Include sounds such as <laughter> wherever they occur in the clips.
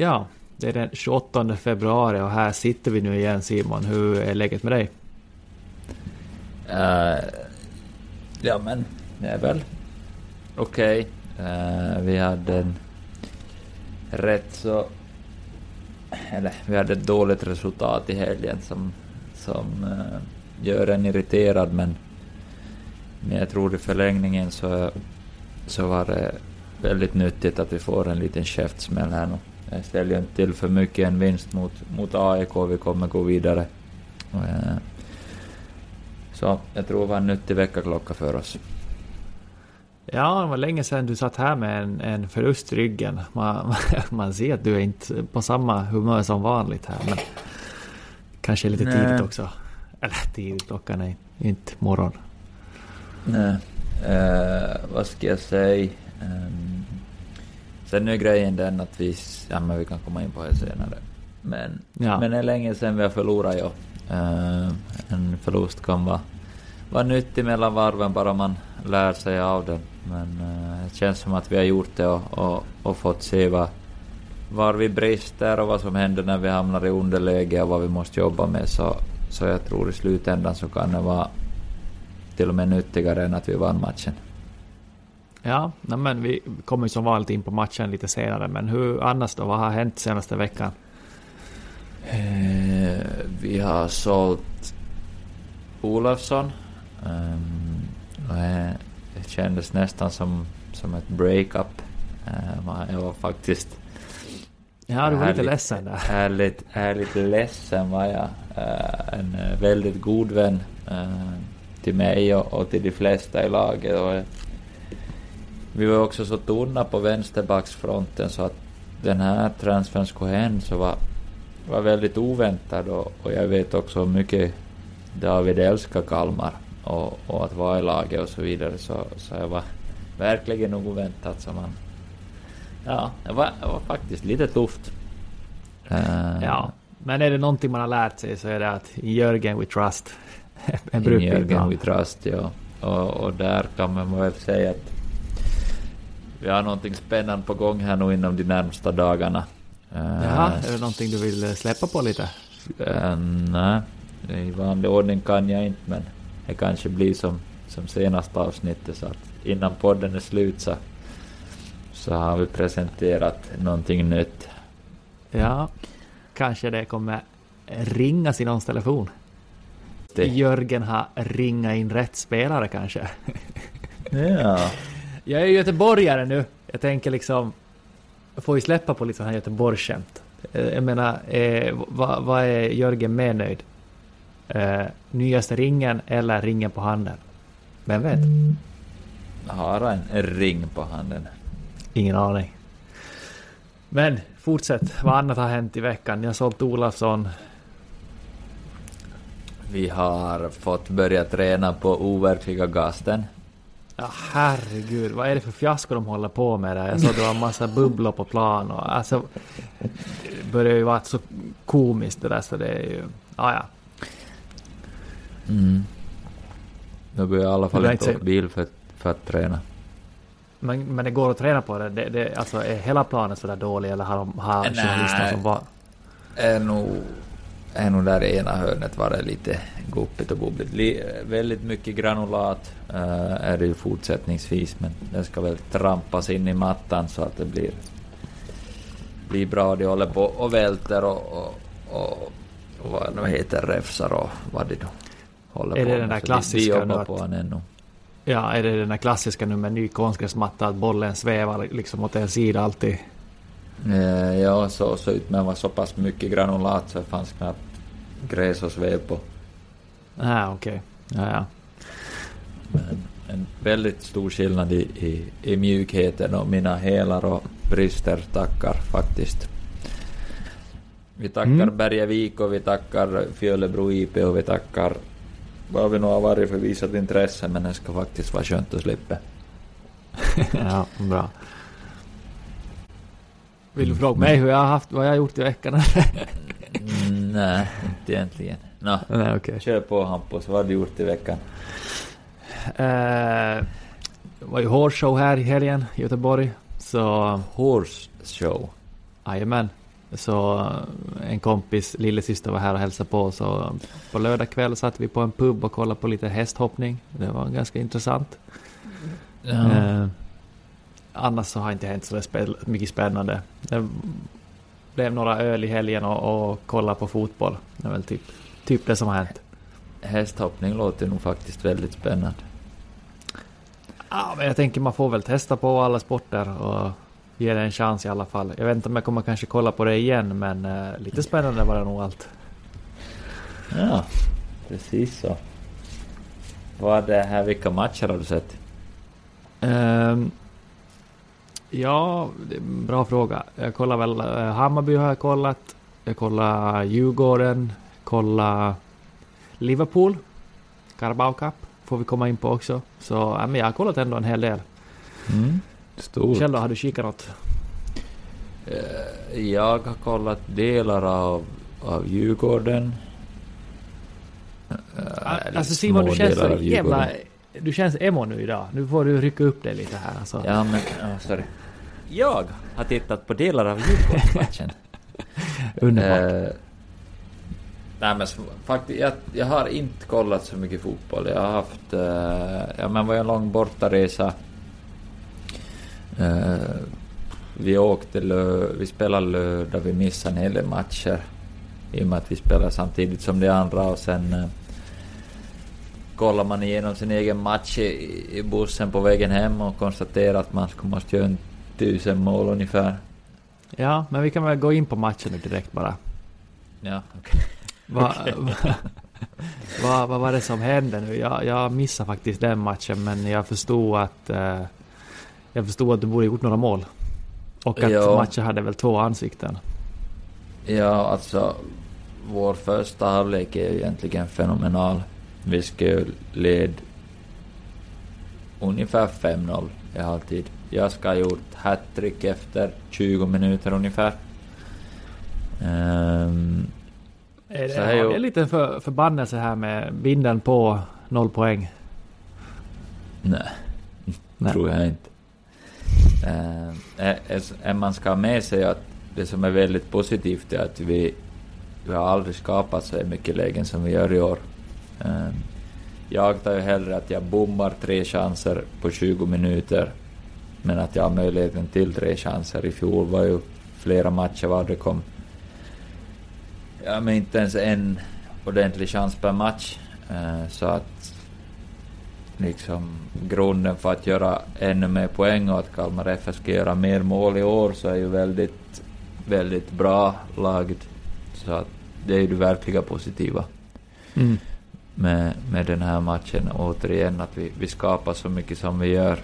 Ja, det är den 28 februari och här sitter vi nu igen Simon. Hur är läget med dig? Uh, ja men, det är väl okej. Okay. Uh, vi hade en rätt så... Eller vi hade ett dåligt resultat i helgen som, som uh, gör en irriterad men, men jag tror i förlängningen så, så var det väldigt nyttigt att vi får en liten käftsmäll här nu. Ställer inte till för mycket en vinst mot, mot AIK, vi kommer gå vidare. Uh, så jag tror det var en nyttig väckarklocka för oss. Ja, det var länge sedan du satt här med en, en förlust i ryggen. Man, <laughs> man ser att du är inte på samma humör som vanligt här. Men kanske lite Nej. tidigt också. Eller tidigt, klockan är inte morgon. Nej, uh, vad ska jag säga? Um, sen är grejen den att vi, ja men vi kan komma in på det senare. Men, ja. men det är länge sedan vi har förlorat ja. Uh, en förlust kan vara, vara nyttig mellan varven bara man lär sig av den. Men uh, det känns som att vi har gjort det och, och, och fått se vad, var vi brister och vad som händer när vi hamnar i underläge och vad vi måste jobba med. Så, så jag tror i slutändan så kan det vara till och med nyttigare än att vi vann matchen. Ja, men vi kommer som vanligt in på matchen lite senare, men hur annars då? Vad har hänt senaste veckan? Eh, vi har sålt Olofsson. Um, det kändes nästan som, som ett breakup. Uh, jag var faktiskt... Ja, du var lite ledsen där. Ärligt, ärligt ledsen var jag. Uh, en väldigt god vän uh, till mig och, och, till de flesta i laget. Och, vi var också så tunna på vänsterbacksfronten så att den här transfern skulle hända så var var väldigt oväntad och, och jag vet också hur mycket David älskar Kalmar och, och att vara i laget och så vidare så, så jag var verkligen oväntat så man... Ja, det var, det var faktiskt lite tufft. Uh, ja, men är det någonting man har lärt sig så är det att Jörgen we trust. <laughs> en Jörgen we trust, ja. Och, och där kan man väl säga att vi har någonting spännande på gång här nu inom de närmsta dagarna. Jaha, är det någonting du vill släppa på lite? Uh, nej, i vanlig ordning kan jag inte men det kanske blir som, som senaste avsnittet så att innan podden är slut så, så har vi presenterat någonting nytt. Ja, kanske det kommer ringas i någons telefon. Det. Jörgen har ringat in rätt spelare kanske. ja. Jag är göteborgare nu. Jag tänker liksom får ju släppa på lite sådana här Göteborgsskämt. Eh, jag menar, eh, vad, vad, är Jörgen mer nöjd? Eh, nyaste ringen eller ringen på handen? Vem vet? Har han en ring på handen? Ingen aning. Men fortsätt, vad annat har hänt i veckan? Ni har sålt Olafsson. Vi har fått börja träna på overkliga gasten. Ja, herregud, vad är det för fiasko de håller på med där? Jag såg det var en massa bubblor på plan och alltså... Det börjar ju vara så komiskt det där så det är ju... Ja, ja. Mm. Nu går jag i alla fall inte åka bil för, för att träna. Men, men det går att träna på det? det, det alltså är hela planen sådär dålig eller har, har journalisterna som var... Är nog, är nog där i ena hörnet var det lite guppigt och bubbligt. Li, väldigt mycket granulat uh, är det ju fortsättningsvis men det ska väl trampas in i mattan så att det blir, blir bra. De håller på och välter och, och, och, och vad det heter, räfsar och vad det då håller är på det den där klassiska de, de på han ännu. Ja, är det den där klassiska nu med ny konstgräsmatta att bollen svävar liksom åt en sida alltid? Eh, ja, så såg ut men var så pass mycket granulat så det fanns knappt gräs och svev på. Ah, okej. Okay. Ja, ja. Men en väldigt stor skillnad i, i, i mjukheten och mina hälar och brister tackar faktiskt. Vi tackar mm. Bergevik och vi tackar Fjölebro IP och vi tackar vad vi nog har varit för visat intresse men det ska faktiskt vara skönt att slippa. <laughs> ja, bra. Vill du fråga mig hur jag har haft, vad jag har gjort i veckan? mm, <laughs> nej, inte egentligen. No, nej, okay. Kör på Hampus, vad har du gjort i veckan? Uh, det var ju horse show här i helgen i Göteborg. Så... Horse show? Jajamän. Så eh, en kompis lillasyster var här och hälsade på så på lördag kväll satt vi på en pub och kollade på lite hästhhoppning. Det var ganska intressant. Ja. Eh, annars så har inte hänt så mycket spännande. Det blev några öl i helgen och, och kolla på fotboll. Det är väl typ, typ det som har hänt. Hästhoppning låter nog faktiskt väldigt spännande. Ja, men jag tänker man får väl testa på alla sporter och ge det en chans i alla fall. Jag vet inte om jag kommer kanske kolla på det igen men uh, lite spännande var det nog allt. Ja, precis så. Vad är det här, vilka matcher har du sett? Um, ja, bra fråga. Jag kollar väl uh, Hammarby har jag kollat. Jag kollar Djurgården, kollar Liverpool. Carabao Cup får vi komma in på också. Så ja, men jag har kollat ändå en hel del. Mm. Stort. Själv då, har du kikat något? Eh, jag har kollat delar av, av Djurgården. Eh, alltså Simon, du känns så jävla... Du känns emo nu idag. Nu får du rycka upp dig lite här alltså. Ja, men... Oh, sorry. Jag har tittat på delar av Djurgårdsmatchen. <laughs> Underbart. Eh, nej men faktiskt, jag, jag, har inte kollat så mycket fotboll. Jag har haft... Eh, ja men var en lång bortaresa Uh, vi åkte lö, vi spelade lördag, vi missade en hel del matcher i och med att vi spelade samtidigt som de andra och sen uh, kollar man igenom sin egen match i, i bussen på vägen hem och konstaterar att man måste göra en tusen mål ungefär. Ja, men vi kan väl gå in på matchen nu direkt bara. Ja, okej. Okay. Va, <laughs> okay. <laughs> va, va, vad var det som hände nu? Jag, jag missade faktiskt den matchen men jag förstod att uh, jag förstod att du borde gjort några mål. Och att ja. matchen hade väl två ansikten. Ja, alltså vår första halvlek är ju egentligen fenomenal. Vi skulle led ungefär 5-0 i halvtid. Jag ska ha gjort hattrick efter 20 minuter ungefär. Um, är det, så är ju... lite för, förbannelse här med binden på noll poäng? Nej, Nej. tror jag inte. Eh, man ska ha med sig att det som är väldigt positivt är att vi, vi har aldrig skapat så mycket lägen som vi gör i år. Eh, jag tar ju hellre att jag bommar tre chanser på 20 minuter men att jag har möjligheten till tre chanser. I fjol var ju flera matcher var det kom ja, men inte ens en ordentlig chans per match. Eh, så att liksom grunden för att göra ännu mer poäng och att Kalmar FF ska göra mer mål i år så är ju väldigt, väldigt bra lagd. Så att det är ju det verkliga positiva mm med, med den här matchen. Återigen att vi, vi skapar så mycket som vi gör.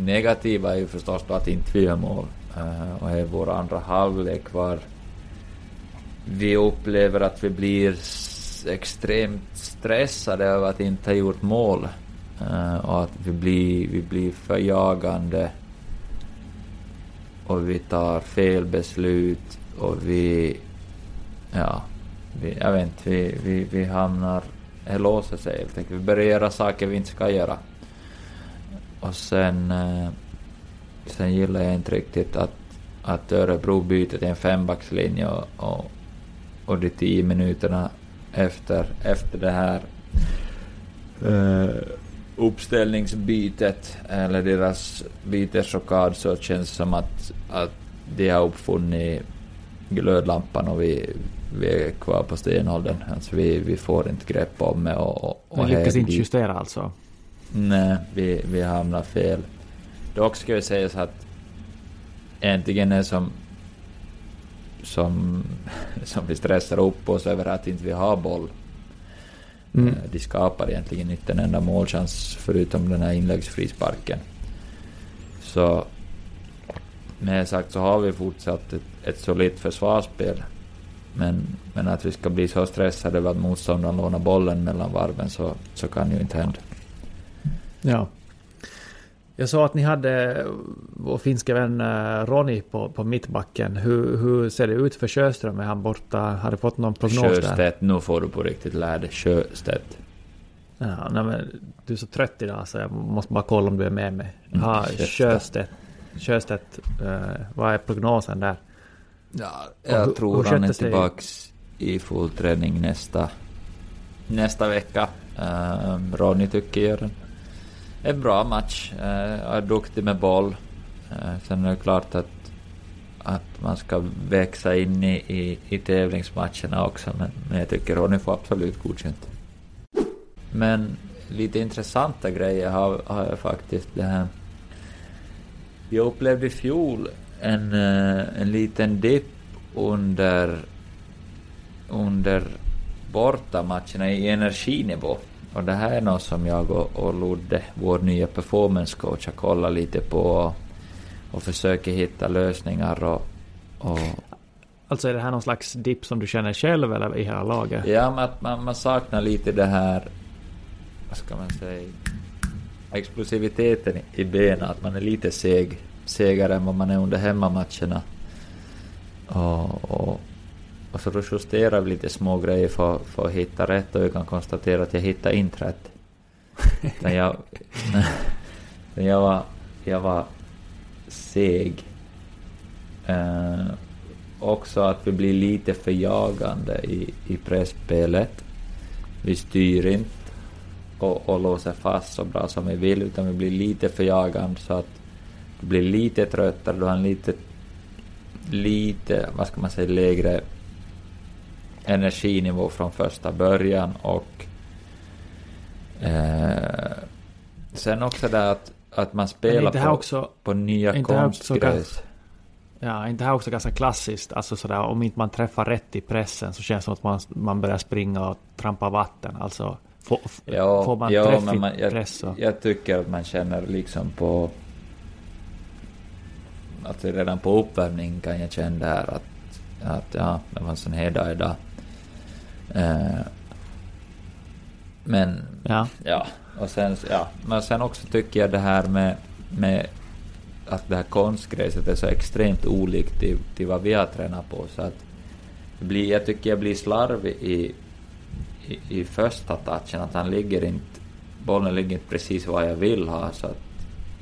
Negativa är ju förstås då att inte vi gör mål. Uh, och är vår andra halvlek var vi upplever att vi blir extremt stressade över att inte ha gjort mål. Uh, och att vi blir, vi blir för jagande och vi tar fel beslut och vi... Ja, vi, jag vet inte, vi, vi, vi hamnar... Det låser sig helt enkelt. Vi börjar göra saker vi inte ska göra. Och sen... Eh, sen gillar jag inte riktigt att, att Örebro byter till en fembackslinje och, och, och de tio minuterna efter, efter det här uh, uppställningsbytet eller deras bytesrockad så känns det som att, att de har uppfunnit glödlampan och vi, vi är kvar på stenåldern. Alltså vi, vi får inte grepp om det. Och, och, och lyckas inte justera alltså? Nej, vi, vi hamnar fel. Dock ska ju sägas att äntligen är som som, <laughs> som vi stressar upp oss över att inte vi har boll Mm. Eh, de skapar egentligen inte en enda målchans förutom den här inläggsfrisparken. Så med det sagt så har vi fortsatt ett, ett solitt försvarsspel. Men, men att vi ska bli så stressade över att motståndaren lånar bollen mellan varven så, så kan ju inte hända. Ja. Jag sa att ni hade vår finska vän eh, Ronny på, på mittbacken. Hur, hur ser det ut för Sjöström? Är han borta? Har du fått någon prognos Sjöstedt, där? Nu får du på riktigt lära dig. Sjöstedt. Ja, nej men, du är så trött idag så jag måste bara kolla om du är med mig. Mm, ja, Sjöstedt. Sjöstedt, uh, vad är prognosen där? Ja, jag hur, tror hur han är tillbaks i full träning nästa, nästa vecka. Uh, Ronny tycker gör en en bra match. Uh, är duktig med boll. Uh, sen är det klart att, att man ska växa in i, i, i tävlingsmatcherna också, men, men jag tycker Ronny får absolut godkänt. Men lite intressanta grejer har, har jag faktiskt. Det här. Jag upplevde i fjol en, uh, en liten dipp under, under bortamatcherna i energinivå. Och det här är något som jag och, och Ludde, vår nya performance coach, har kollat lite på och, och försöker hitta lösningar och, och Alltså är det här någon slags dipp som du känner själv eller i hela laget? Ja, men att man, man saknar lite det här, vad ska man säga, explosiviteten i benen, att man är lite seg, segare än vad man är under hemmamatcherna. Och, och, och så då justerar vi lite små grejer för, för att hitta rätt och vi kan konstatera att jag hittade inte rätt. <laughs> Men jag, jag, var, jag var seg. Eh, också att vi blir lite för jagande i, i pressspelet. Vi styr inte och, och låser fast så bra som vi vill, utan vi blir lite för jagande så att du blir lite tröttare, du har en lite, lite, vad ska man säga, lägre energinivå från första början och eh, sen också det att, att man spelar på, också, på nya konstgräs. Ja, inte här också ganska klassiskt, alltså sådär om inte man träffar rätt i pressen så känns det som att man, man börjar springa och trampa vatten, alltså får, ja, får man ja, men man, jag, press så... Jag tycker att man känner liksom på Alltså redan på uppvärmning kan jag känna där att, att ja, det var en sån här dag idag. Eh, men, ja. ja. Och sen, ja. Men sen också tycker jag det här med, med att det här konstgräset är så extremt olikt till, till vad vi har tränat på. Så att blir, jag tycker jag blir slarvig i, i, i första touchen, att han ligger inte, bollen ligger inte precis vad jag vill ha. Så att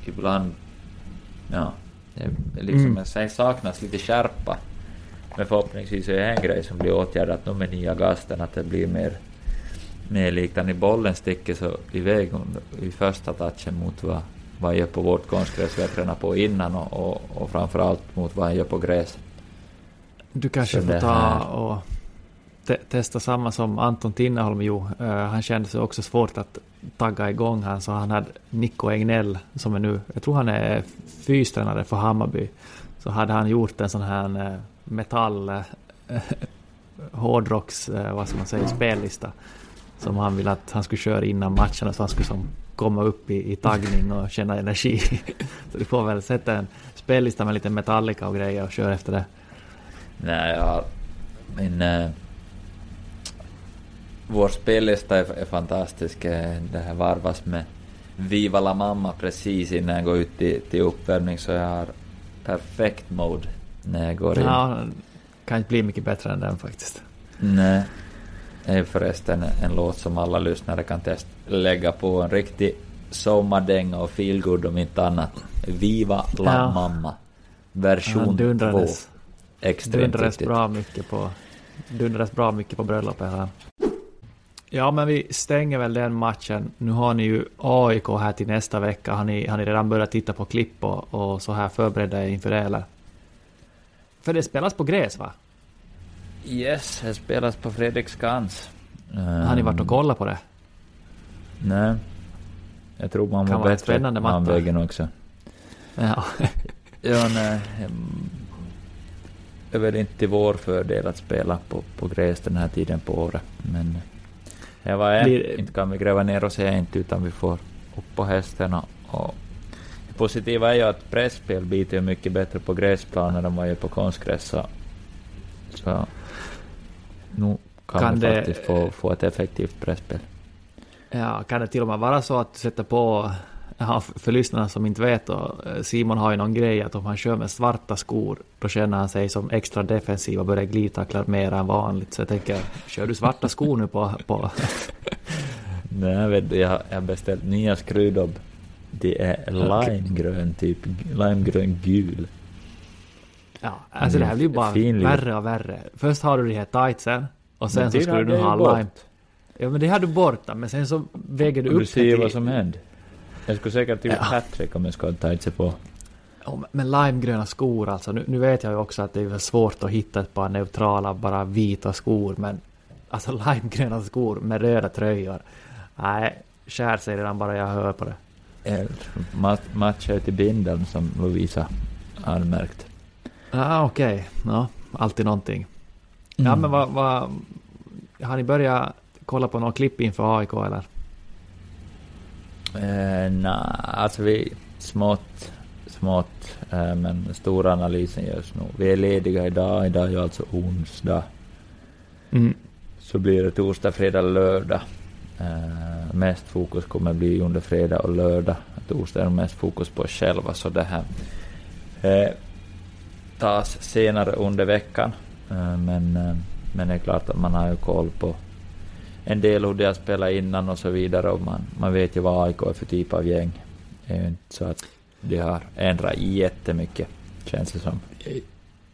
ibland, ja, det, liksom, mm. saknas lite skärpa. Men förhoppningsvis är det en grej som blir åtgärdad nu med nya gasten, att det blir mer, mer liknande. Bollen sticker så iväg i första touchen mot vad, vad han gör på vårt konstgräs vi har tränat på innan och, och, och framförallt mot vad han gör på gräs. Du kanske får ta och te testa samma som Anton Tinneholm gjorde. Uh, han kände sig också svårt att tagga igång han, så han hade Nico Egnell som är nu, jag tror han är fystränare för Hammarby. Så hade han gjort en sån här uh, metall uh, <laughs> hårdrocks, vad ska man säga, spellista. Som han ville att han skulle köra innan matcherna så han skulle som komma upp i, i taggning och känna energi. <laughs> så du får väl sätta en spellista med lite Metallica och grejer och köra efter det. Nej, ja, min... Vår spellista är, är fantastisk. Det här varvas med, Viva la mamma precis innan jag går ut till, till uppvärmning så jag har perfekt mode när jag går in. Ja, kan inte bli mycket bättre än den faktiskt. Nej. Det är förresten en låt som alla lyssnare kan test lägga på en riktig sommardänga och feelgood om inte annat. Viva la ja. mamma. Version 2. Extremt dundrades bra mycket på dundrades bra mycket på bröllopet här. Ja, men vi stänger väl den matchen. Nu har ni ju AIK här till nästa vecka. Har ni, har ni redan börjat titta på klipp och, och så här förberedda inför det eller? För det spelas på gräs va? Yes, det spelas på Fredriksskans. Har ni varit och kollat på det? Nej. Jag tror man var bättre på den vägen också. Ja. ja, nej. Det är väl inte till vår fördel att spela på, på gräs den här tiden på året. Men jag var Blir... inte kan vi gräva ner oss inte utan vi får upp på hästen och, det positiva är ju att presspel biter mycket bättre på gräsplanen än vad gör på konstgräs. Så, så nu kan, kan vi det... faktiskt få, få ett effektivt presspel. Ja, kan det till och med vara så att du sätter på, <laughs> ja, för lyssnarna som inte vet då, eh, Simon har ju någon grej att om han kör med svarta skor, då känner han sig som extra defensiv och börjar glidtackla mer än vanligt. Så jag tänker, kör du svarta skor nu på... på... <laughs> Nej, jag vet jag har beställt nya skruvdobb. Det är limegrön, typ limegrön gul. Ja, alltså det här blir bara värre och värre. Först har du de här tightsen och sen så skulle du ha lime. Ja men det har du borta, men sen så väger du upp Du ser ju vad som händer. Jag skulle säkert typ ja. hattrick om jag skulle ha tagit sig på. Ja, men limegröna skor alltså. Nu, nu, vet jag ju också att det är svårt att hitta ett par neutrala, bara vita skor, men alltså <laughs> limegröna skor med röda tröjor. Nej, skär sig redan bara jag hör på det. Mat matchar till bindeln som Lovisa anmärkt. Ja, ah, okej. Okay. Ja, alltid någonting. Mm. Ja, men vad, vad... Har ni börjat kolla på några klipp inför AIK eller? Eh, Nej, alltså vi smått, smått, eh, men stora analysen görs nog. Vi är lediga idag, idag är ju alltså onsdag. Mm. Så blir det torsdag, fredag, lördag. Eh, mest fokus kommer bli under fredag och lördag. Torsdag är mest fokus på oss själva, så det här eh, tas senare under veckan. Eh, men, eh, men det är klart att man har ju koll på en del hur de har spelat innan och så vidare och man, man vet ju vad AIK är för typ av gäng. Det är ju inte så att de har ändrat jättemycket, känns det som.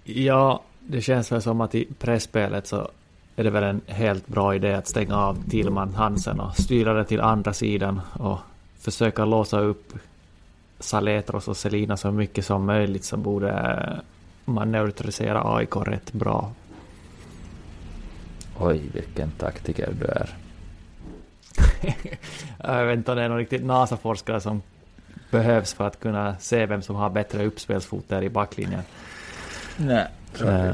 Ja, det känns väl som att i pressspelet så är det väl en helt bra idé att stänga av Tillman Hansen och styra det till andra sidan och försöka låsa upp Saletros och Selina så mycket som möjligt så borde man neutralisera AIK rätt bra Oj, vilken taktiker du är. <laughs> jag vet inte om det är någon riktigt NASA-forskare som behövs för att kunna se vem som har bättre uppspelsfot där i backlinjen. Nej, uh,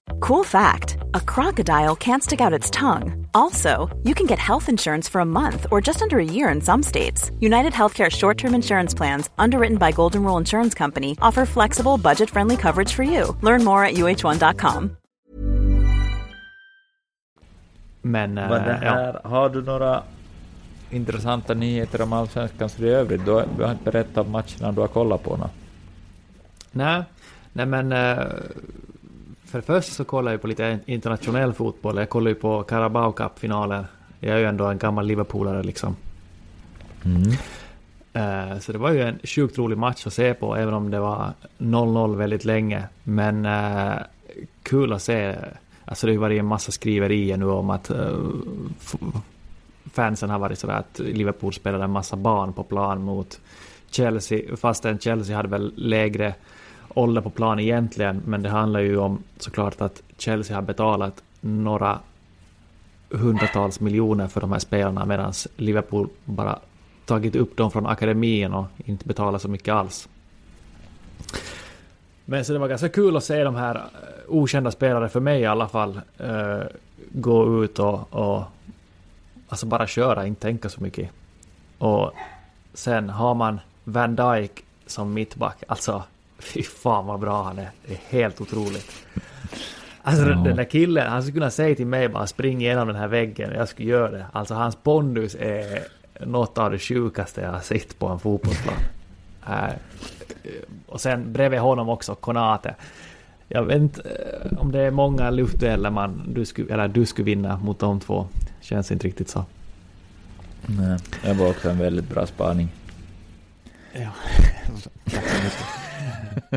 Cool fact a crocodile can't stick out its tongue. Also, you can get health insurance for a month or just under a year in some states. United Healthcare short term insurance plans, underwritten by Golden Rule Insurance Company, offer flexible, budget friendly coverage for you. Learn more at uh1.com. Men, äh, Men det eh, här, ja. har du några intressanta nyheter om allsvenskan i övrigt? Du har, du har inte berättat om matcherna du har kollat på? Nej, nej men äh, för det första så kollar jag på lite internationell fotboll. Jag kollar ju på Carabao Cup-finalen. Jag är ju ändå en gammal Liverpoolare liksom. Mm. Uh, så det var ju en sjukt rolig match att se på, även om det var 0-0 väldigt länge. Men uh, kul att se. Alltså det har ju varit en massa skriverier nu om att uh, fansen har varit sådär att Liverpool spelade en massa barn på plan mot Chelsea, fastän Chelsea hade väl lägre ålder på plan egentligen, men det handlar ju om såklart att Chelsea har betalat några hundratals miljoner för de här spelarna medan Liverpool bara tagit upp dem från akademin och inte betalat så mycket alls. Men så det var ganska kul att se de här eh, okända spelare för mig i alla fall uh, gå ut och, och alltså bara köra, inte tänka så mycket. Och sen har man Van Dijk som mittback. Alltså, <laughs> fy fan vad bra han är. Det är helt otroligt. <laughs> Alltså ja. den där killen, han skulle kunna säga till mig bara spring igenom den här väggen. Jag skulle göra det. Alltså hans pondus är något av det sjukaste jag har sett på en fotbollsplan. Uh, <laughs> och sen bredvid honom också Konate. Jag vet inte uh, om det är många luftdueller man, du skulle, eller du skulle vinna mot de två. Känns inte riktigt så. Nej, det var också en väldigt bra spaning. Ja, tack så mycket.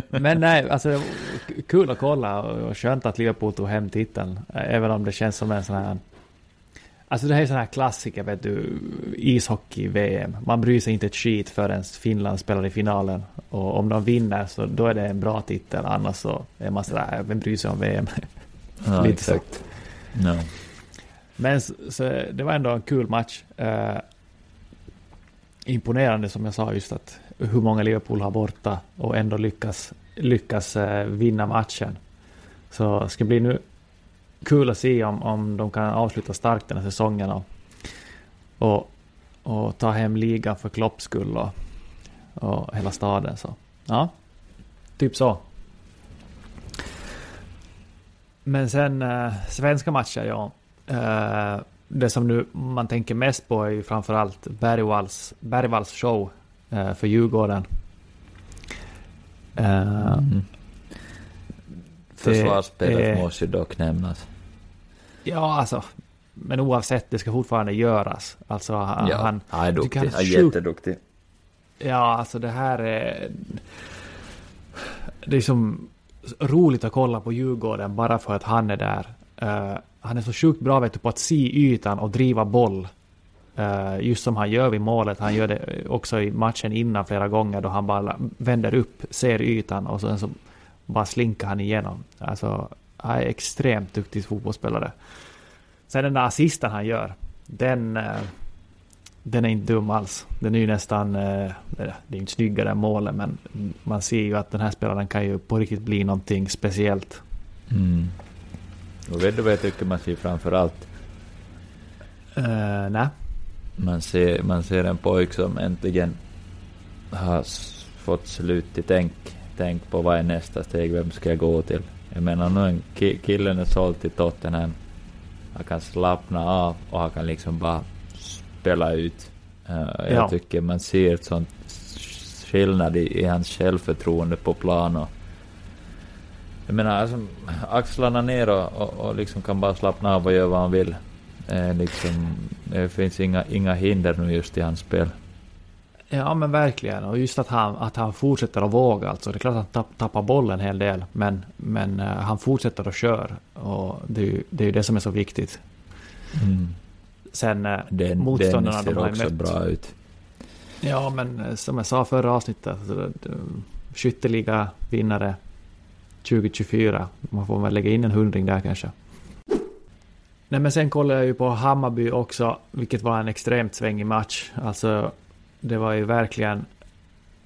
Men nej, alltså kul att kolla och skönt att Liverpool tog hem titeln. Även om det känns som en sån här... Alltså det här är sån här klassiker, vet du, ishockey-VM. Man bryr sig inte ett skit förrän Finland spelar i finalen. Och om de vinner så då är det en bra titel, annars så är man sådär, vem bryr sig om VM? Ja, <laughs> Lite exakt. Så. No. Men så, så, det var ändå en kul match. Uh, imponerande som jag sa just att hur många Liverpool har borta och ändå lyckas, lyckas eh, vinna matchen. Så det ska bli nu kul att se om, om de kan avsluta starkt den här säsongen och, och, och ta hem ligan för Klopps skull och, och hela staden. Så ja, typ så. Men sen äh, svenska matcher, ja. Uh, det som nu man tänker mest på är ju framförallt Bergvalls, Bergvalls show för Djurgården. Uh, mm. Försvarsspelet måste ju dock nämnas. Ja, alltså. Men oavsett, det ska fortfarande göras. Alltså, han, ja, han, han är duktig. Han är jätteduktig. Ja, alltså det här är... Det är som roligt att kolla på Djurgården bara för att han är där. Uh, han är så sjukt bra vet du, på att se ytan och driva boll. Uh, just som han gör vid målet. Han gör det också i matchen innan flera gånger då han bara vänder upp, ser ytan och sen så bara slinkar han igenom. Alltså, han är extremt duktig fotbollsspelare. Sen den där assisten han gör, den, uh, den är inte dum alls. Den är ju nästan, uh, det är inte snyggare än målet men man ser ju att den här spelaren kan ju på riktigt bli någonting speciellt. Mm. Och vet du vad jag tycker man ser framför allt? Uh, nej. Man ser, man ser en pojk som äntligen har fått slut i tänk, tänk på vad är nästa steg, vem ska jag gå till? Jag menar nu en ki killen är såld till Tottenham. Han kan slappna av och han kan liksom bara spela ut. Uh, jag ja. tycker man ser ett sånt skillnad i, i hans självförtroende på plan och jag menar, alltså, axlarna ner och, och, och, liksom kan bara slappna av och göra vad han vill. Eh, liksom, det finns inga, inga hinder nu just i hans spel. Ja men verkligen och just att han, att han fortsätter att våga alltså. Det är klart att han tappar bollen en hel del men, men uh, han fortsätter att köra och det är ju det, är det som är så viktigt. Mm. Sen uh, den, motståndarna de också mött. bra ut. Ja men uh, som jag sa förra avsnittet, alltså, skytteliga vinnare 2024. Man får väl lägga in en hundring där kanske. Nej men sen kollade jag ju på Hammarby också, vilket var en extremt svängig match. Alltså det var ju verkligen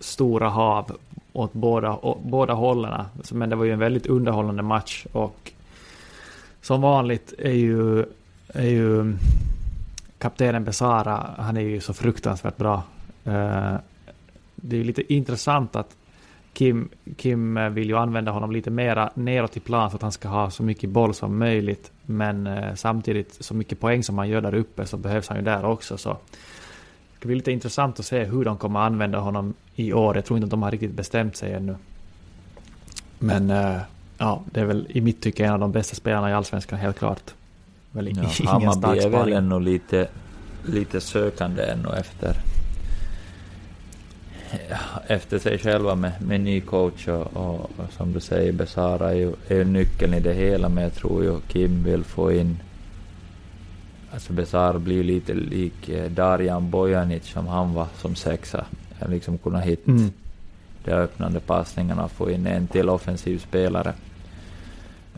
stora hav åt båda, båda hållen. Men det var ju en väldigt underhållande match och som vanligt är ju, är ju kaptenen Besara, han är ju så fruktansvärt bra. Eh, det är ju lite intressant att Kim, Kim vill ju använda honom lite mera neråt i plan så att han ska ha så mycket boll som möjligt. Men eh, samtidigt så mycket poäng som han gör där uppe så behövs han ju där också. Så det blir lite intressant att se hur de kommer använda honom i år. Jag tror inte att de har riktigt bestämt sig ännu. Men eh, ja, det är väl i mitt tycke en av de bästa spelarna i Allsvenskan helt klart. Väl ja, <laughs> Hammarby är väl ännu lite, lite sökande ännu efter efter sig själva med, med ny coach och, och, och som du säger, Besara är ju, är ju nyckeln i det hela, men jag tror ju Kim vill få in Alltså Besara blir lite lik eh, Darjan Bojanic som han var som sexa. Liksom kunna hitta mm. de öppnande passningarna och få in en till offensiv spelare.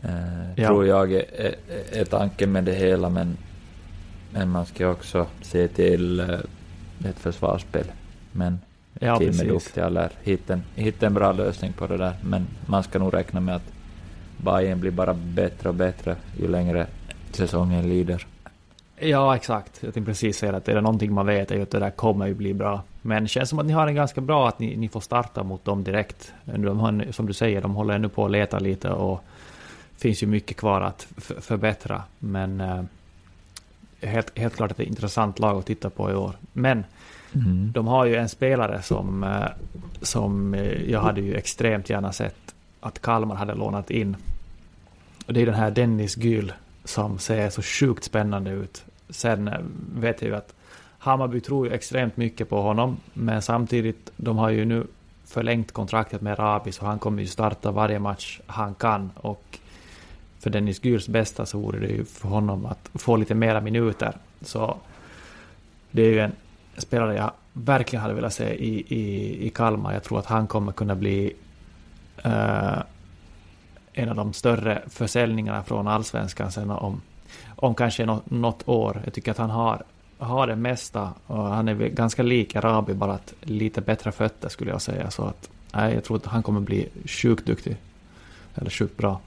Eh, ja. Tror jag är, är, är tanken med det hela, men Men man ska också se till uh, ett försvarsspel. Men ja, Kim är duktiga lär hitta en, hitta en bra lösning på det där. Men man ska nog räkna med att Bayern blir bara bättre och bättre ju längre säsongen lider. Ja, exakt. Jag tänkte precis säga att är det någonting man vet är ju att det där kommer ju bli bra. Men det känns som att ni har en ganska bra att ni, ni får starta mot dem direkt. De har, som du säger, de håller ännu på att leta lite och finns ju mycket kvar att förbättra. Men eh, helt, helt klart ett intressant lag att titta på i år. Men mm. de har ju en spelare som, eh, som eh, jag hade ju extremt gärna sett att Kalmar hade lånat in. Och det är den här Dennis Gyl som ser så sjukt spännande ut. Sen eh, vet jag ju att Hammarby tror ju extremt mycket på honom, men samtidigt, de har ju nu förlängt kontraktet med Rabi, så han kommer ju starta varje match han kan. Och för Dennis Gyrs bästa så vore det ju för honom att få lite mera minuter. Så det är ju en spelare jag verkligen hade velat se i, i, i Kalmar. Jag tror att han kommer kunna bli uh, en av de större försäljningarna från allsvenskan sen om, om kanske något, något år. Jag tycker att han har, har det mesta och han är ganska lik Arabi, bara att lite bättre fötter skulle jag säga. Så att, nej, jag tror att han kommer bli sjukt duktig. Eller sjukt bra.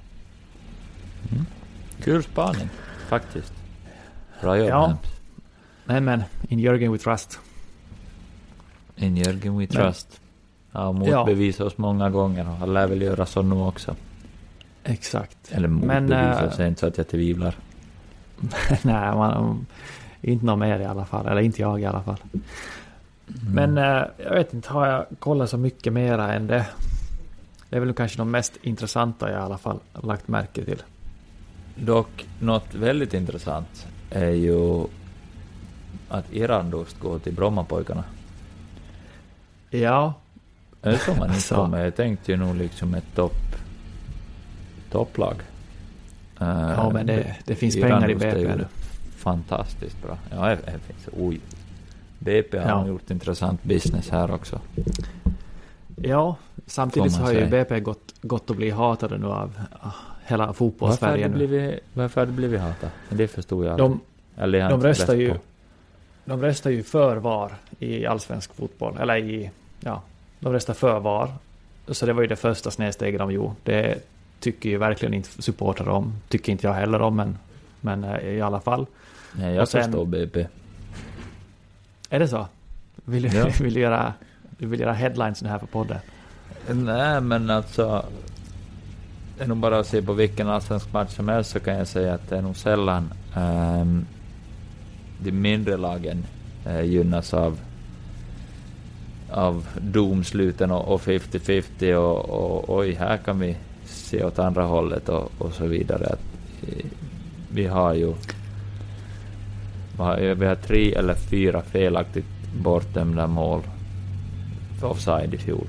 Mm. Kul spaning, faktiskt. Bra jobb, ja. Nej men, in Jörgen we trust. In Jörgen we trust. Ja, motbevisa ja. oss många gånger och han lär väl göra så nu också. Exakt. Eller motbevisa sig, äh, inte så att jag tvivlar. <laughs> Nej, man, inte någon mer i alla fall. Eller inte jag i alla fall. Mm. Men äh, jag vet inte, har jag kollat så mycket mera än det? Det är väl kanske de mest intressanta jag i alla fall lagt märke till. Dock, något väldigt intressant är ju att Irandust går till Brommapojkarna. Ja. Det <laughs> som man inte kommer. Jag tänkte ju nog liksom ett topp topplag. Ja, men det, det finns pengar i BP nu. Fantastiskt bra. Ja, det finns. Oj. BP har ja. gjort intressant business här också. Ja, samtidigt så har säga. ju BP gått, gått att bli hatade nu av hela fotbollssverige nu. Varför har det blivit hatade? Det förstod jag de, Eller de röstar ju, de röstar ju för VAR i allsvensk fotboll. Eller i, ja, de röstar för VAR. Så det var ju det första snedsteget de gjorde. Det tycker ju verkligen inte supportrar om. Tycker inte jag heller om, men, men eh, i alla fall. Nej, jag sen, förstår BP. Är det så? Vill du, ja. <laughs> vill göra, vill göra headlines nu här på podden? Nej, men alltså... Det är nog bara att se på vilken allsvensk match som helst så kan jag säga att det är nog sällan um, de mindre lagen uh, gynnas av av domsluten och 50-50 och, och oj, här kan vi se åt andra hållet och, och så vidare. Att, eh, vi har ju vi har tre eller fyra felaktigt bortdömda mål för offside i fjol.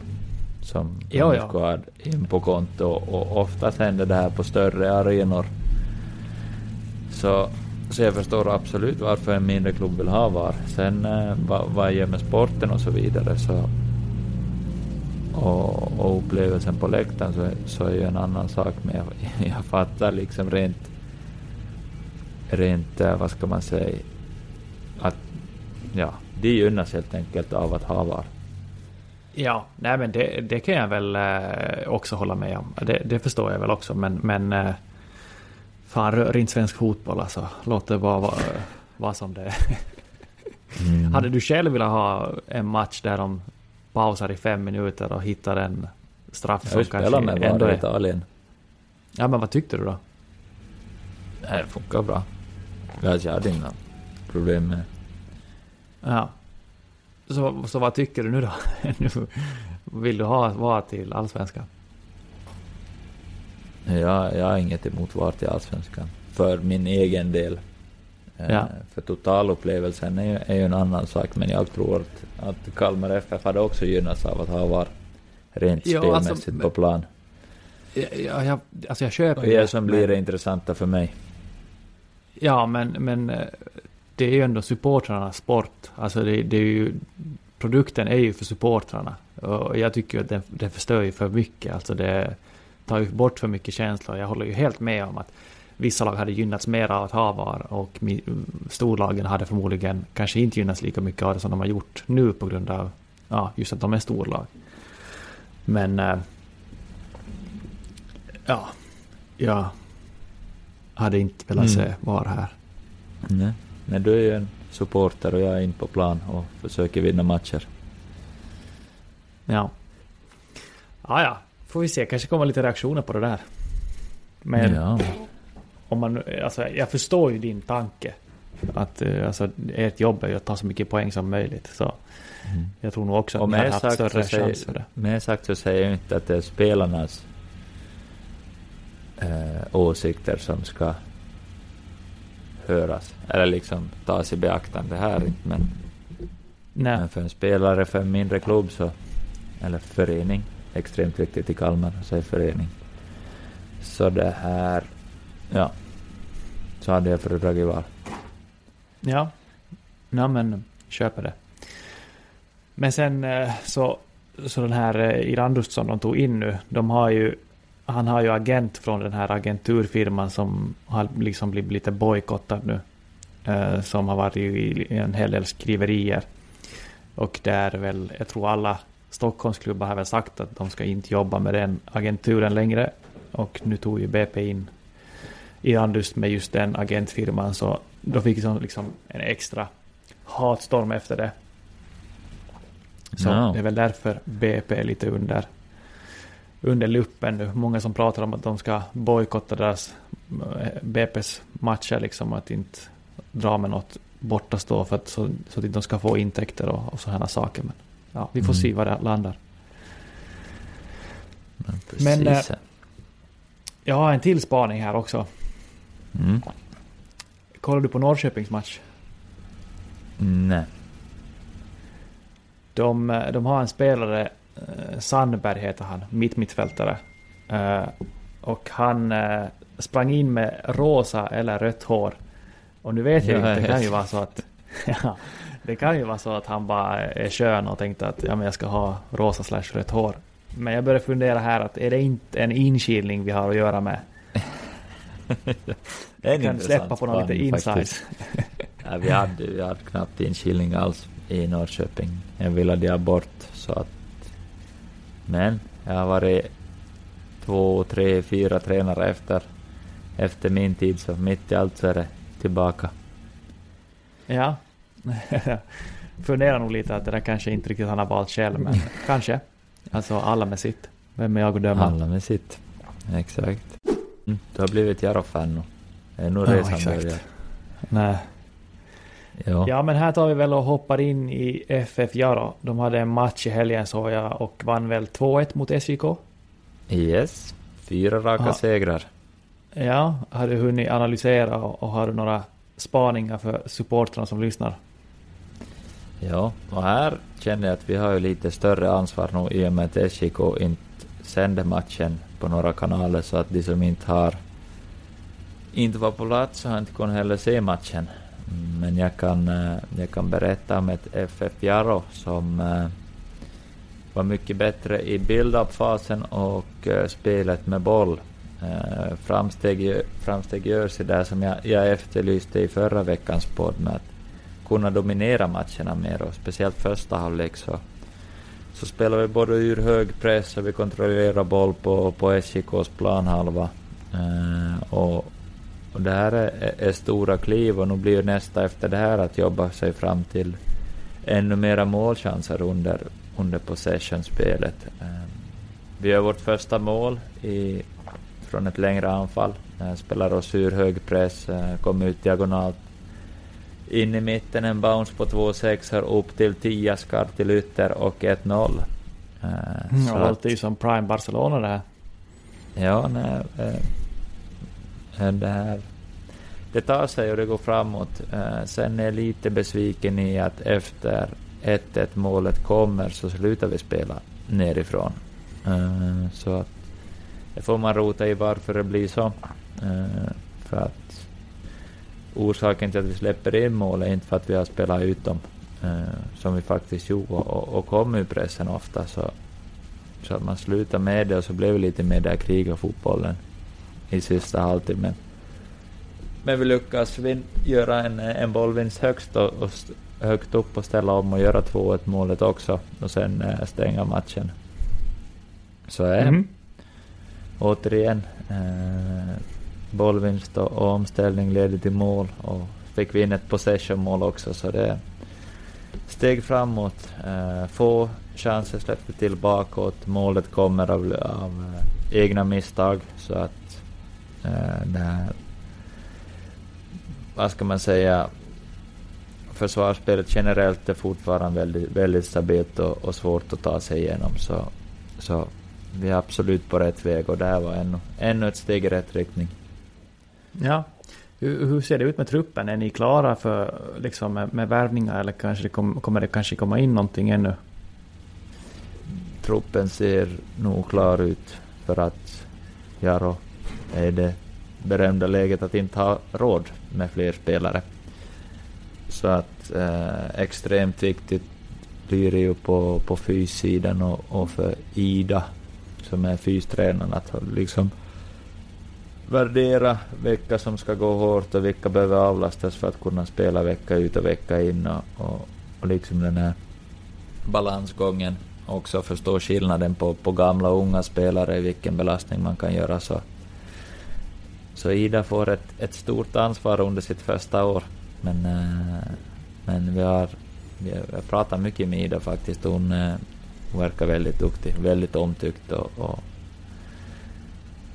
Som jo, ja. ska in på konto och oftast händer det här på större arenor. Så, så jag förstår absolut varför en mindre klubb vill ha VAR. Sen eh, vad, vad gör med sporten och så vidare så och, och upplevelsen på läktaren så, så är ju en annan sak. Men jag, <laughs> jag fattar liksom rent, rent, eh, vad ska man säga, att ja, det gynnas helt enkelt av att ha VAR. Ja, nej men det, det kan jag väl eh, också hålla med om. Det, det förstår jag väl också, men, men eh, fan rör inte svensk fotboll alltså. Låt det bara vara, vara som det är. Mm. Hade du själv velat ha en match där de pausar i fem minuter och hittar en straff som kanske med ändå är... Italien. Ja, men vad tyckte du då? Nej, det funkar bra. Jag hade inga problem med Ja. Så, så vad tycker du nu då? <laughs> nu vill du ha VAR till Allsvenskan? Ja, jag har inget emot VAR till Allsvenskan. För min egen del. Eh, ja. För totalupplevelsen är ju, är ju en annan sak, men jag tror att, att Kalmar FF hade också gynnats av att ha VAR rent jo, alltså, spelmässigt alltså, på plan. Ja, jag, alltså jag köper Och det som blir det intressanta för mig. Ja, men, men eh, det är ju ändå supportrarnas sport. Alltså det, det är ju, produkten är ju för supportrarna. Och jag tycker att den, den förstör ju för mycket. Alltså det tar ju bort för mycket känslor. Jag håller ju helt med om att vissa lag hade gynnats mer av att ha VAR och storlagen hade förmodligen kanske inte gynnats lika mycket av det som de har gjort nu på grund av ja, just att de är storlag. Men äh, ja, jag hade inte velat mm. se VAR här. Nej, men du är ju en supporter och jag är in på plan och försöker vinna matcher. Ja. Ja, ja. Får vi se, kanske kommer lite reaktioner på det där. Men ja. om man, alltså, jag förstår ju din tanke. Att eh, alltså, ert jobb är ju att ta så mycket poäng som möjligt. Så mm. jag tror nog också att ni hade haft större chans för det. Med sagt så säger jag inte att det är spelarnas eh, åsikter som ska höras. Eller liksom tas i beaktande här. Men, men för en spelare för en mindre klubb så, eller förening, extremt viktigt i Kalmar så säga förening. Så det här, ja, så hade jag föredragit VAR. Ja, ja men köper det. Men sen eh, så, så den här eh, Irandust som de tog in nu, de har ju han har ju agent från den här agenturfirman som har liksom blivit lite bojkottad nu. Eh, som har varit i en hel del skriverier. Och där väl, jag tror alla Stockholmsklubbar har väl sagt att de ska inte jobba med den agenturen längre. Och nu tog ju BP in i Andust med just den agentfirman så då fick de liksom en extra hatstorm efter det. Så no. det är väl därför BP är lite under under luppen nu. Många som pratar om att de ska bojkotta deras eh, BP's matcher, liksom att inte dra med något bortastå för att, så, så att de ska få intäkter och, och sådana saker. Men ja, vi får mm. se var det landar. Men, precis. Men eh, jag har en till spaning här också. Mm. Kollar du på Norrköpings match? Nej. De, eh, de har en spelare eh, Sandberg heter han, mittmittfältare. Eh, och han eh, sprang in med rosa eller rött hår. Och nu vet jag inte, det kan ju vara så att... <laughs> ja, det kan ju vara så att han bara är skön och tänkte att ja, men jag ska ha rosa slash rött hår. Men jag börjar fundera här att är det inte en inkilning vi har att göra med? <laughs> det är en kan släppa på någon lite insights. <laughs> ja, vi, hade, vi hade knappt inkilning alls i Norrköping. Jag ville ha bort så att men jag har varit två, tre, fyra tränare efter, efter min tid, så mitt i allt så är det tillbaka. Ja. <laughs> Funderar nog lite att det där kanske inte riktigt han har valt själv, men <laughs> kanske. Alltså alla med sitt. Vem är jag att döma? Alla med sitt. Exakt. Mm, du har blivit Jarro-fan nu. Det är nog resan ja, börjar. Nej, Ja. ja, men här tar vi väl och hoppar in i FF Jaro. De hade en match i helgen såg jag och vann väl 2-1 mot SJK? Yes, fyra raka ha. segrar. Ja, har du hunnit analysera och har du några spaningar för supportrarna som lyssnar? Ja, och här känner jag att vi har ju lite större ansvar nu i och med att SJK inte sänder matchen på några kanaler så att de som inte har inte var på plats har inte kunnat heller se matchen. Men jag kan, eh, jag kan berätta om ett FF Jaro som eh, var mycket bättre i build-up-fasen och eh, spelet med boll. Framsteg, framsteg görs där som jag, jag efterlyste i förra veckans podd med att kunna dominera matcherna mer och speciellt första halvlek så, så spelar vi både ur hög press och vi kontrollerar boll på, på SJKs planhalva. Eh, och, och det här är, är, stora kliv och nu blir nästa efter det här att jobba sig fram till ännu mera målchanser under, under possession-spelet. Eh, vi gör vårt första mål i, från ett längre anfall. Eh, spelar oss ur hög press, eh, kommer ut diagonalt in i mitten, en bounce på 2-6 upp till 10 skarpt till ytter och 1-0. Uh, mm, det låter ju som Prime Barcelona det här. Ja, nej, uh, det här det tar sig och det går framåt. Uh, sen är jag lite besviken i att efter 1-1 målet kommer så slutar vi spela nerifrån. Uh, så att det får man rota i varför det blir så. Uh, för att orsaken till att vi släpper in mål är inte för att vi har spelat ut dem, som vi faktiskt gjorde, och, och kom ur pressen ofta. Så, så att man slutar med det och så blev det lite mer där kriga fotbollen i sista halvtimmen. men vi lyckas vin, göra en, en bollvinst högst och, och högt upp och ställa om och göra 2-1 målet också och sen äh, stänga matchen. Så äh, mm. återigen, äh, bollvinst och, och omställning leder till mål och fick vi in ett possession-mål också så det är steg framåt. Eh, få chanser släppte till bakåt, målet kommer av, av eh, egna misstag så att eh, det här, vad ska man säga, försvarsspelet generellt är fortfarande väldigt, väldigt stabilt och, och, svårt att ta sig igenom. Så, så vi är absolut på rätt väg och det här var ännu, ännu ett steg i rätt riktning. Ja. Hur, hur ser det ut med truppen? Är ni klara för, liksom, med, med värvningar eller kanske det kom, kommer det kanske komma in någonting ännu? Truppen ser nog klar ut för att Jaro är i det berömda läget att inte ha råd med fler spelare. Så att eh, extremt viktigt blir det ju på, på fyssidan och, och för Ida som är fystränaren att liksom värdera vilka som ska gå hårt och vilka behöver avlastas för att kunna spela vecka ut och vecka in och, och, och liksom den här balansgången. Också förstå skillnaden på, på gamla och unga spelare, vilken belastning man kan göra. Så, så Ida får ett, ett stort ansvar under sitt första år. Men, äh, men vi har, vi har pratat mycket med Ida faktiskt. Hon, äh, hon verkar väldigt duktig, väldigt omtyckt och, och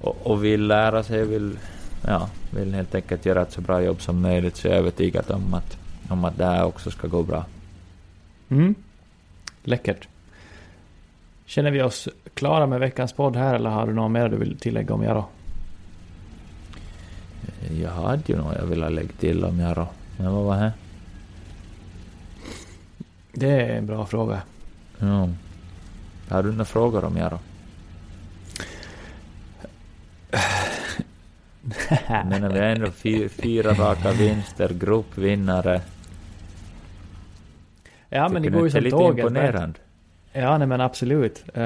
och, och vill lära sig, vill, ja, vill helt enkelt göra ett så bra jobb som möjligt, så jag är övertygad om att, om att det här också ska gå bra. Mm. Läckert. Känner vi oss klara med veckans podd här eller har du något mer du vill tillägga om Jaro? Jag hade ju något jag ville lägga till om Jaro, men vad var det? Det är en bra fråga. Ja. Har du några frågor om Jaro? <laughs> Men vi har ändå fyra, fyra raka vinster, gruppvinnare. Ja, men det går ju som tåget. imponerande. Ja, nej men absolut. Uh,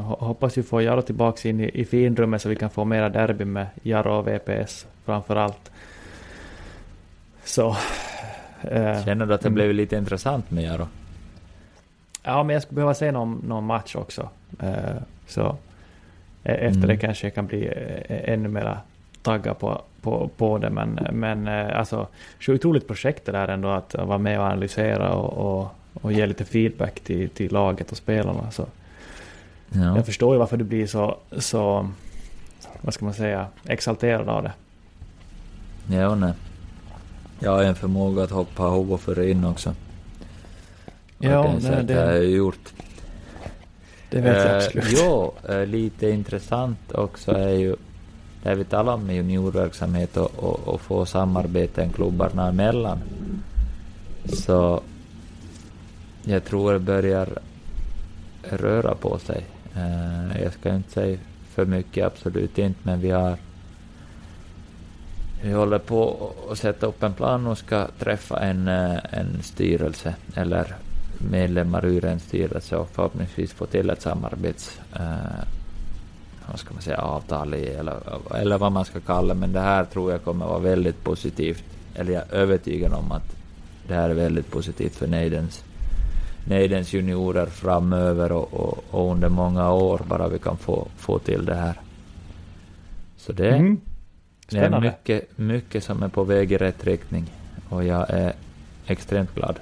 hoppas vi får Jaro tillbaka in i, i finrummet så vi kan få mera derby med Jaro och VPS framför allt. Så... Uh, Känner du att det mm. blev lite intressant med Jaro? Ja, men jag skulle behöva se någon, någon match också. Uh, så Eh, efter mm. det kanske jag kan bli ännu mera taggad på, på, på det. Men, men eh, alltså, så otroligt projekt det där ändå att vara med och analysera och, och, och ge lite feedback till, till laget och spelarna. Så ja. Jag förstår ju varför du blir så, så, vad ska man säga, exalterad av det. Ja, nej. Jag har en förmåga att hoppa av och före in också. Ja, det, det har jag gjort. Det vet jag eh, absolut. Jo, eh, lite intressant också är ju där vi talar om juniorverksamhet och, och, och få samarbeten klubbarna emellan. Så jag tror det börjar röra på sig. Eh, jag ska inte säga för mycket, absolut inte, men vi har vi håller på att sätta upp en plan och ska träffa en, eh, en styrelse eller medlemmar ur en styrelse och förhoppningsvis få till ett samarbets eh, vad ska man säga, avtal i, eller, eller vad man ska kalla men det här tror jag kommer vara väldigt positivt. Eller jag är övertygad om att det här är väldigt positivt för Neidens, Neidens juniorer framöver och, och, och, under många år bara vi kan få, få till det här. Så det, mm. det är mycket, mycket som är på väg i rätt riktning och jag är extremt glad.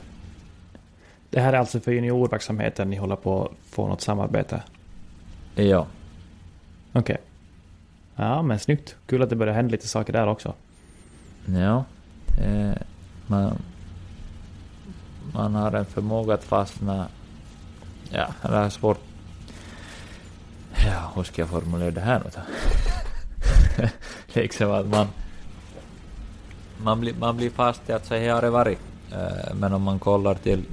Det här är alltså för juniorverksamheten ni håller på att få något samarbete? Ja. Okej. Okay. Ja, men snyggt. Kul att det börjar hända lite saker där också. Ja. Eh, man, man har en förmåga att fastna... Ja, det är svårt... Ja, hur ska jag formulera det här nu då? <laughs> liksom att man... Man blir, man blir fast i att så här har det varit. Eh, men om man kollar till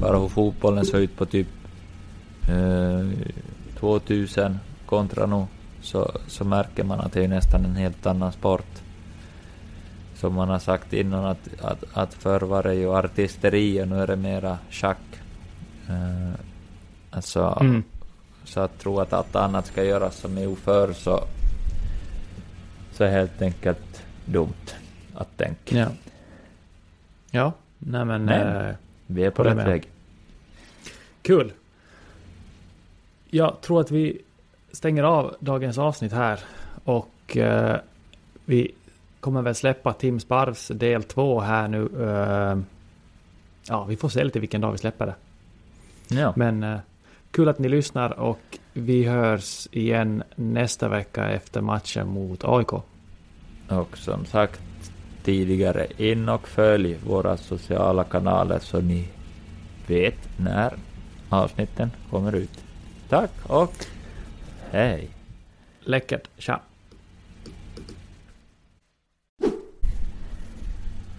bara hur fotbollen såg ut på typ eh, 2000 kontra nu så, så märker man att det är nästan en helt annan sport. Som man har sagt innan att, att, att förr var det ju artisteri och nu är det mera schack. Eh, alltså, mm. Så att tro att allt annat ska göras som är förr så, så är helt enkelt dumt. att tänka. Ja. Ja, nej men... men äh, vi är på rätt väg. Kul. Jag tror att vi stänger av dagens avsnitt här. Och uh, vi kommer väl släppa Tim Sparvs del två här nu. Uh, ja, vi får se lite vilken dag vi släpper det. Ja. Men uh, kul att ni lyssnar och vi hörs igen nästa vecka efter matchen mot AIK. Och som sagt tidigare, in och följ våra sociala kanaler så ni vet när avsnitten kommer ut. Tack och hej! Läckert, tja!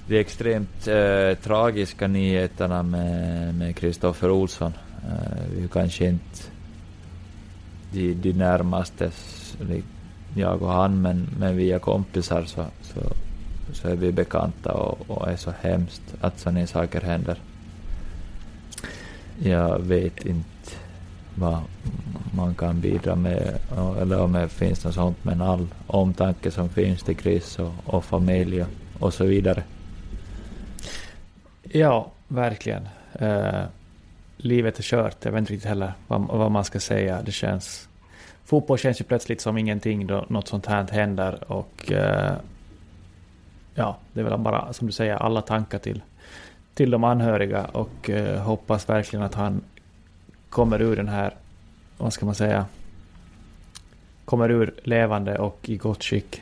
De extremt eh, tragiska nyheterna med Kristoffer Olsson. Eh, vi kanske inte de, de närmaste, jag och han, men, men via kompisar så, så, så är vi bekanta och, och är så hemskt att sådana saker händer. Jag vet inte vad man kan bidra med, eller om det finns något sånt, men all omtanke som finns till Chris och, och familj och så vidare. Ja, verkligen. Eh, livet är kört. Jag vet inte riktigt heller vad, vad, man ska säga. Det känns... Fotboll känns ju plötsligt som ingenting då något sånt här händer och eh, ja, det är väl bara som du säger alla tankar till, till de anhöriga och eh, hoppas verkligen att han kommer ur den här, vad ska man säga, kommer ur levande och i gott skick.